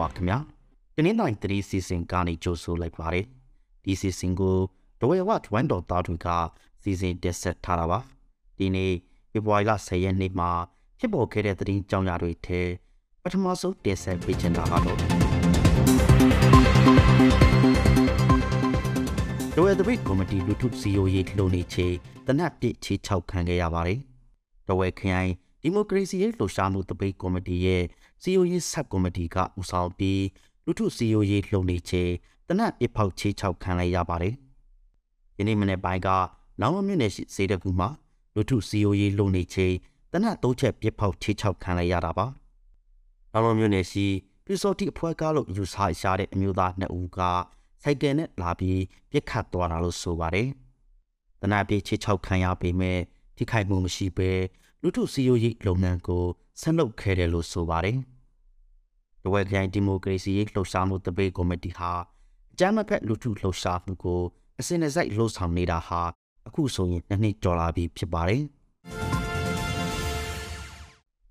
ပါခင်ဗျာ။တင်းတိုင်းတရီစီစဉ်ကနေကြိုဆိုလိုက်ပါတယ်။ဒီစီစဉ်ကိုဒဝဲဝတ်ဝန်တော်သားတွေကစီစဉ်တက်ဆက်ထားတာပါ။ဒီနေ့ဖေဖော်ဝါရီလ10ရက်နေ့မှာဖြစ်ပေါ်ခဲ့တဲ့သတင်းကြောင်းရာတွေထဲပထမဆုံးတက်ဆက်ပေးချင်တာကတော့ဒဝဲတပိတ်ကော်မတီလူထုစီယိုရေးလှုံနေချေတနတ်ပြစ်ချေ6ခံခဲ့ရပါတယ်။ဒဝဲခရိုင်ဒီမိုကရေစီရေးလှုပ်ရှားမှုတပိတ်ကော်မတီရဲ့ စီယိုရေးဆက်ကော်မတီကဦးဆောင်ပြီးလူထုစီယိုရေးလှုံနေချေတနတ်ပြစ်ဖောက်ချေ6ခံလိုက်ရပါတယ်။ယနေ့မနေ့ပိုင်းကလောင်းမမြို့နယ်ရှိစေတကူမှာလူထုစီယိုရေးလှုံနေချေတနတ်သုံးချက်ပြစ်ဖောက်ချေ6ခံလိုက်ရတာပါ။လောင်းမမြို့နယ်ရှိပြစောတိအဖွဲ့ကားလို့ယူဆရတဲ့အမျိုးသားနှစ်ဦးကစိုက်ကယ်နဲ့လာပြီးပြစ်ခတ်သွားတာလို့ဆိုပါတယ်။တနတ်ပြစ်ချေ6ခံရပေမဲ့ထိခိုက်မှုမရှိဘဲလူထုစီယိုရေးလုပ်ငန်းကိုဆက်လုပ်ခဲ့တယ်လို့ဆိုပါတယ်။ တဝက်ခိုင်ဒီမိုကရေစီရေးလှုပ်ရှားမှုတပိတ်ကော်မတီဟာအကြမ်းမဖက်လူထုလှုပ်ရှားမှုကိုအစင်အစိုက်လှုပ်ဆောင်နေတာဟာအခုဆိုရင်နှစ်နှစ်ကျော်လာပြီဖြစ်ပါတယ်။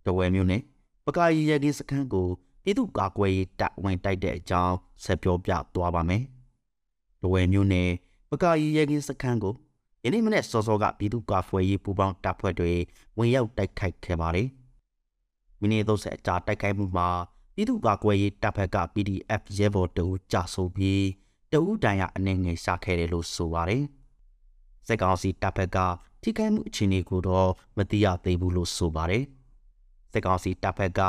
တဝဲမျိုးနဲ့ပကာရီရဲကင်းစခန်းကိုပြည်သူ့ကာကွယ်ရေးတပ်ဝင်တိုက်တဲ့အကြောင်းဆက်ပြောပြသွားပါမယ်။တဝဲမျိုးနဲ့ပကာရီရဲကင်းစခန်းကိုယနေ့မနေ့စောစောကပြည်သူ့ကာကွယ်ရေးပူးပေါင်းတပ်ဖွဲ့တွေဝင်ရောက်တိုက်ခိုက်ခဲ့ပါတယ်။မိနစ်30အကြာတိုက်ခိုက်မှုမှာ ပြည်သူ့ကာကွယ်ရေးတပ်ဖက်က PDF ရဲဘော်တအူးကြာဆုံးပြီးတအူးတန်ရအနေငယ်ရှာခဲ့တယ်လို့ဆိုပါတယ်။စစ်ကောင်စီတပ်ဖက်ကထိခိုက်မှုအခြေအနေကိုတော့မသိရသေးဘူးလို့ဆိုပါတယ်။စစ်ကောင်စီတပ်ဖက်က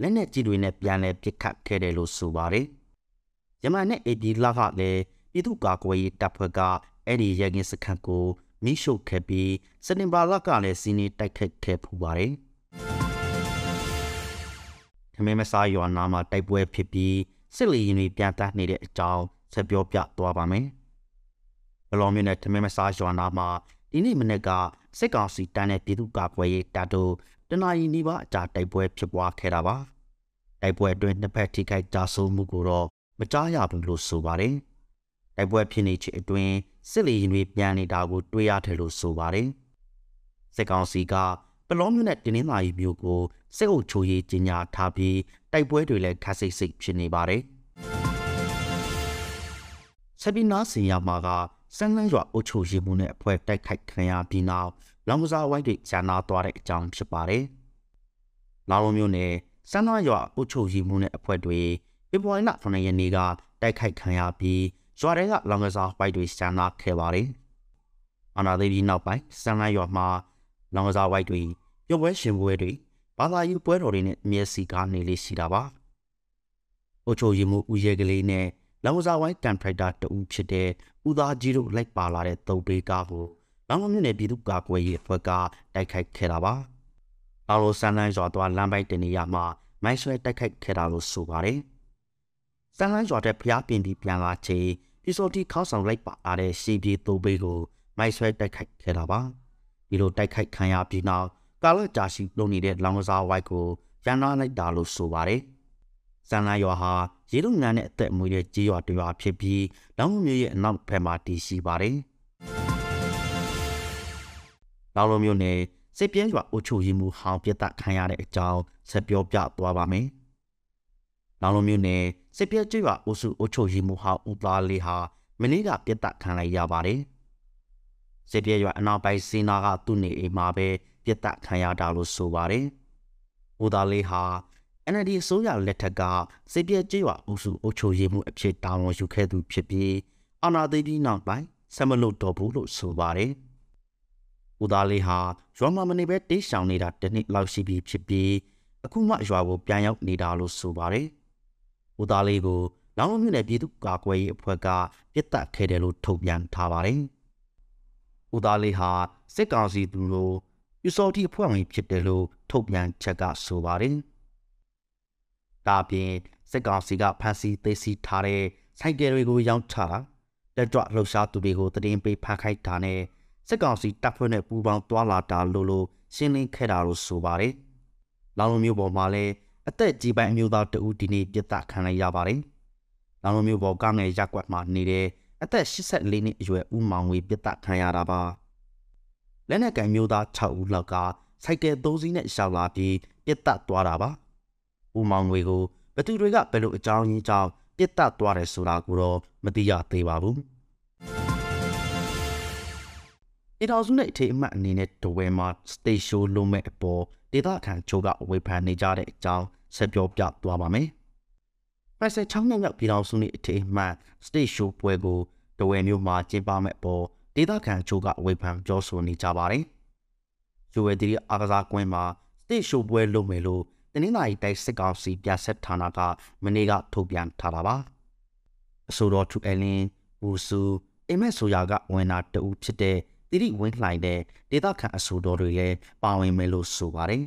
လက်နက်ကြီးတွေနဲ့ပြန်လည်ပစ်ခတ်ခဲ့တယ်လို့ဆိုပါတယ်။ယမန်နဲ့ AB လကလည်းပြည်သူ့ကာကွယ်ရေးတပ်ဖွဲ့ကအဲ့ဒီရဲကင်းစခန်းကိုမိရှုပ်ခဲ့ပြီးစတင်ဘာလကလည်းစီးနေတိုက်ခတ်ခဲ့ဖူးပါတယ်။ ခမဲမစားရွာနာမှာတိုက်ပွဲဖြစ်ပြီးစစ်လီရင်တွေပြန်တတ်နေတဲ့အကြောင်းဆက်ပြောပြသွားပါမယ်။ဘလော်မြနဲ့ခမဲမစားရွာနာမှာဒီနေ့မနေ့ကစစ်ကောင်စီတန်းတဲ့ပြည်သူ့ကာကွယ်ရေးတပ်တို့တနအီနီးပါးအကြာတိုက်ပွဲဖြစ်ပွားခဲ့တာပါ။တိုက်ပွဲအတွင်းနှစ်ဖက်ထိခိုက်ကြဆုံးမှုကိုတော့မကြားရဘူးလို့ဆိုပါတယ်။တိုက်ပွဲဖြစ်နေချိန်အတွင်းစစ်လီရင်တွေပြန်နေတာကိုတွေ့ရတယ်လို့ဆိုပါတယ်။စစ်ကောင်စီက ပလောမျိုးနဲ့တင်းနှင်းသာရီမျိုးကိုစစ်အုပ်ချုပ်ရေးကြီးညာထားပြီးတိုက်ပွဲတွေလည်းခက်စိတ်စိတ်ဖြစ်နေပါတယ်။ဆက်ပြီးနားစင်ရမှာကစန်းလန်းရွာအုပ်ချုပ်ရေးမှုနဲ့အဖွဲ့တိုက်ခိုက်ခံရပြီးနောက်လောင်ကစားဝိုင်းတွေဂျာနာသွားတဲ့အကြောင်းဖြစ်ပါတယ်။လောင်လုံးမျိုးနဲ့စန်းလန်းရွာအုပ်ချုပ်ရေးမှုနဲ့အဖွဲ့တွေဖေဖော်ဝါရီလ9ရက်နေ့ကတိုက်ခိုက်ခံရပြီးရွာတွေကလောင်ကစားပိုက်တွေစံနာခဲ့ပါတယ်။အနာသေးပြီးနောက်ပိုင်းစံလိုက်ရွာမှာ လောင်ကစားပိုက်တွေပြုတ်ပွဲရှင်ပွဲတွေဘာသာရေးပွဲတော်တွေနဲ့မျက်စိကားနေလေးရှိတာပါ။အိုချိုရီမှုဦးရဲကလေးနဲ့လောင်ကစားဝိုင်းကန်ထရိုက်တာတူဖြစ်တဲ့ဦးသားကြီးတို့လိုက်ပါလာတဲ့သုံးပေးကားကိုလောင်ကမြို့နယ်ပြည်သူ့ကာကွယ်ရေးအဖွဲ့ကတိုက်ခိုက်ခဲ့တာပါ။အော်လိုဆန်လန်းရွာသွားလမ်းပိုက်တင်နေရမှာမိုင်းဆွဲတိုက်ခိုက်ခဲ့တာလို့ဆိုပါတယ်။စံလိုင်းရွာတဲ့ဖျားပင်ပြီးပြန်လာချိန်ပြစောတိခေါင်းဆောင်လိုက်ပါအားတဲ့ရှီပြေသုံးပေးကိုမိုက်ဆွဲတိုက်ခိုက်ခဲ့တာပါ ဒီလိုတိုက်ခိုက်ခံရပြီးနောက်ကာလကြာရှိလုံနေတဲ့လောင်ကစားဝိုက်ကိုရန်နာလိုက်တာလို့ဆိုပါတယ်စံလိုင်းရွာဟာရေလုံငန်းနဲ့အသက်မွေးတဲ့ကြေးရွာတစ်ရွာဖြစ်ပြီးလောင်မျိုးရဲ့အနောက်ဘက်မှာတည်ရှိပါတယ်လောင်လိုမျိုးနဲ့စစ်ပြင်းရွာအုပ်ချုပ်ရေးမှူးဟောင်းပြတ်တခံရတဲ့အကြောင်းဆက်ပြောပြသွားပါမယ်လောင်လိုမျိုးနဲ့စစ်ပြဲကျွော်အုပ်စုအုပ်ချုပ်ရေးမှူးဟောင်းဦးသားလေးဟာမနေ့ကပြစ်ဒဏ်ခံလိုက်ရပါတယ်။ စစ်ပြဲရွာအနောက်ပိုင်းစီနာကသူ့နေအိမ်မှာပဲပြစ်ဒဏ်ခံရတာလို့ဆိုပါတယ်။ဦးသားလေးဟာ NLD အစိုးရလက်ထက်ကစစ်ပြဲကျွော်အုပ်စုအုပ်ချုပ်ရေးမှူးအဖြစ်တာဝန်ယူခဲ့သူဖြစ်ပြီးအာဏာသိမ်းပြီးနောက်ပိုင်းဆက်မလုပ်တော့ဘူးလို့ဆိုပါတယ်။ဦးသားလေးဟာရွာမှာမနေပဲတေးရှောင်နေတာတနည်းလောက်ရှိပြီဖြစ်ပြီးအခုမှရွာကိုပြန်ရောက်နေတာလို့ဆိုပါတယ်။ဦးသားလေးကိုလောင်းမြို့နယ်ပြည်သူ့ကာကွယ်ရေးအဖွဲ့ကပြစ်တက်ခဲ့တယ်လို့ထုတ်ပြန်ထားပါတယ်။ ဦးသားလေးဟာစစ်ကောင်စီသူတို့ပြစောတိအဖွဲ့ဝင်ဖြစ်တယ်လို့ထုတ်ပြန်ချက်ကဆိုပါတယ်။ဒါပြင်စစ်ကောင်စီကဖမ်းဆီးသိမ်းဆည်းထားတဲ့ဆိုင်ကယ်တွေကိုရောင်းချတာတက်ကြွလှုပ်ရှားသူတွေကိုတရင်ပေးဖမ်းခိုက်တာနဲ့စစ်ကောင်စီတပ်ဖွဲ့နဲ့ပူးပေါင်းတွာလာတာလို့လို့ရှင်းလင်းခဲ့တာလို့ဆိုပါတယ်။လောင်လုံးမျိုးပေါ်မှာလည်းအသက်ကြီးပိုင်းအမျိုးသားတဦးဒီနေ့ပြစ်ဒဏ်ခံလိုက်ရပါတယ်။လောင်လုံးမျိုးပေါ်ကငယ်ရက်ကွက်မှာနေတဲ့ အသက်84နှစ်အရွယ်ဦးမောင်ဝေပြစ်ဒဏ်ခံရတာပါ။လက်နက်ကန်မျိုးသား6ဦးလောက်ကစိုက်ကယ်3စီးနဲ့ရှောက်လာပြီးပြစ်ဒဏ်သွားတာပါ။ဦးမောင်ဝေကိုဘသူတွေကဘယ်လိုအကြောင်းရင်းကြောင့်ပြစ်တက်သွားတယ်ဆိုတာကိုတော့မသိရသေးပါဘူး။အတော်စုနဲ့အထိအမှတ်အနေနဲ့ဒဝဲမှာ stage show လုပ်မဲ့အပေါ်ဒေသခံချိုးကဝေဖန်နေကြတဲ့အကြောင်းဆက်ပြောပြသွားပါမယ်။ ဖိုက်ဆက်ချောင်းမြောက်ပြည်တော်စုနဲ့အထိအမှတ် stage show ပွဲကိုဒဝဲမျိုးမှာကျင်းပမဲ့အပေါ်ဒေသခံချိုးကဝေဖန်ပြောဆိုနေကြပါတယ်။ဂျိုဝဲတီအားကစားကွင်းမှာ stage show ပွဲလုပ်မယ်လို့တနင်္လာရီတိုက်စစ်ကောင်စီပြဆက်ဌာနကမနေ့ကထုတ်ပြန်ထားတာပါအဆိုတော်ထူအလင်းဝူဆူအိမ်မက်ဆိုရာကဝင်လာတူဖြစ်တဲ့တိရိဝင်းလှိုင်တဲ့ဒေသခံအဆိုတော်တွေလည်းပါဝင်မယ်လို့ဆိုပါတယ်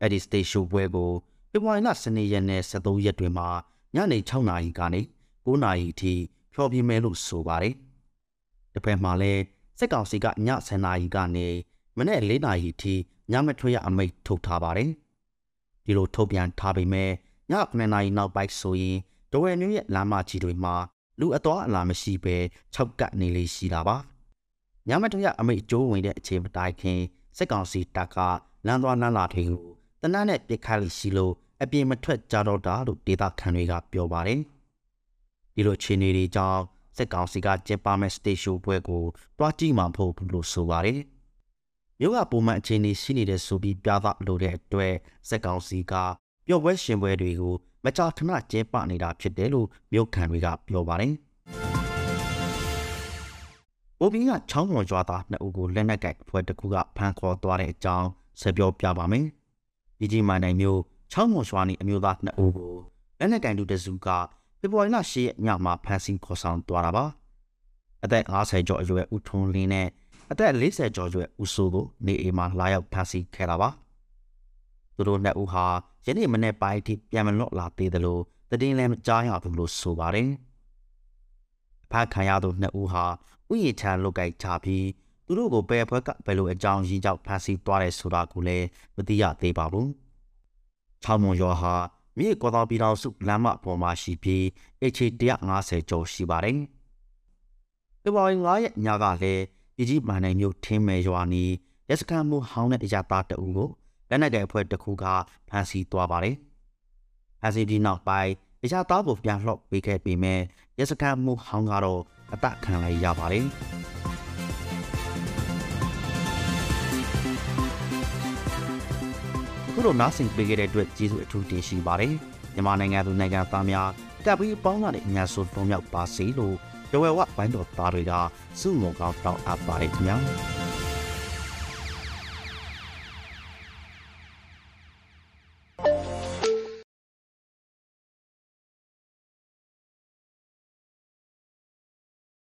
အဲ့ဒီ stage show ပွဲကိုဖေဖော်ဝါရီလ12ရက်နဲ့13ရက်တွင်မှာ ညနေ6နာရီကနေ9နာရီအထိဖျော်ဖြေမယ်လို့ဆိုပါတယ်တစ်ဖက်မှာလည်းစစ်ကောင်စီကည10နာရီကနေမနေ့4နာရီအထိညမထွက်ရအမိန့်ထုတ်ထားပါတယ်ဒီလိုထုတ်ပြန်ထားပေမဲ့ည9နာရီနောက်ပိုင်းဆိုရင်ဒဝဲမျိုးရဲ့လမ်းမကြီးတွေမှာလူအသွားအလာမရှိဘဲ၆ကပ်နေလေးရှိတာပါညမတရအမိတ်ကျိုးဝင်တဲ့အချိန်မတိုင်ခင်စစ်ကောင်စီတပ်ကလမ်းသွားလမ်းလာတွေကိုတနတ်နဲ့ပြစ်ခတ်လိရှိလို့ အပြင်မထွက်ကြတော့တာလို့ဒေသခံတွေကပြောပါတယ်ဒီလိုခြေနေတွေကြောင့်စစ်ကောင်စီကကျင်းပမဲ့စတေရှိုပွဲကိုတွားကြည့်မှမဟုတ်ဘူးလို့ဆိုပါတယ်မြို့ကပုံမှန်အခြေအနေရှိနေတဲ့ဆိုပြီးပြသလိုတဲ့အတွက်စက်ကောင်စီကပျော်ပွဲရှင်ပွဲတွေကိုမကြာခဏကျင်းပနေတာဖြစ်တယ်လို့မြို့ခံတွေကပြောပါတယ်။အိုဘီကချောင်းတော်ကြွားသားနှစ်ဦးကိုလက်နက်ကင်အဖွဲ့တစ်ခုကဖမ်းခေါ်သွားတဲ့အကြောင်းဆက်ပြောပြပါမယ်။ဒီကြီးမိုင်နိုင်မျိုး ချောင်းမော်ရွာနီအမျိုးသားနှစ်ဦးကိုလက်နက်ကင်တူတစုကဖေဖော်ဝါရီလ10ရက်ညမှာဖမ်းဆီးခေါ်ဆောင်သွားတာပါ။အသက်50ကျော်အရွယ်ဦးထွန်းလင်းနဲ့အသက်40ကျော်ရွယ်ဦးစိုးကိုနေအိမ်မှာလာရောက်ဖမ်းဆီးခဲ့တာပါသူတို့နှစ်ဦးဟာယနေ့မနေ့ပိုင်းထိပြန်မလွတ်လာသေးတယ်လို့တည်င်းလည်းမကြားရဘူးလို့ဆိုပါတယ်အဖခံရသူနှစ်ဦးဟာဥယျာဉ်ချလုတ်ကိုက်ချပြီးသူတို့ကိုဘယ်ဘက်ကဘယ်လိုအကြောင်းရင်းကြောင့်ဖမ်းဆီးသွားတယ်ဆိုတာကိုလည်းမသိရသေးပါဘူး ချောင်းမွန်ရွာဟာမြေကော်တော်ပြည်တော်စုလမ်းမပေါ်မှာရှိပြီး H150 ကျော်ရှိပါတယ်။ဒီပေါ်9ရက်ညကလည်းပြည်ကြီးမန်နိုင်မြို့ထင်းမယ်ရွာနီရက်စခန်းမှုဟောင်းတဲ့တရားသားတအူကိုလက်နက်တဲ့အဖွဲ့တစ်ခုကဖမ်းဆီးသွားပါတယ်။ဖမ်းဆီးပြီးနောက်ပိုင်းတရားသားကိုပြန်လှော့ပေးခဲ့ပေမဲ့ရက်စခန်းမှုဟောင်းကတော့အတခံလိုက်ရပါတယ်။ ခုလိုနားဆင်ပေးခဲ့တဲ့အတွက်ကျေးဇူးအထူးတင်ရှိပါတယ်။မြန်မာနိုင်ငံသူနိုင်ငံသားများတပ်ပြီးပေါင်းလာတဲ့အများဆုံးသုံးယောက်ပါစေလို့တဝဲဝဝိုင်းတော်သားတွေကစုမုံကောင်းတောင်းအပ်ပါတယ်ခင်ဗျာ။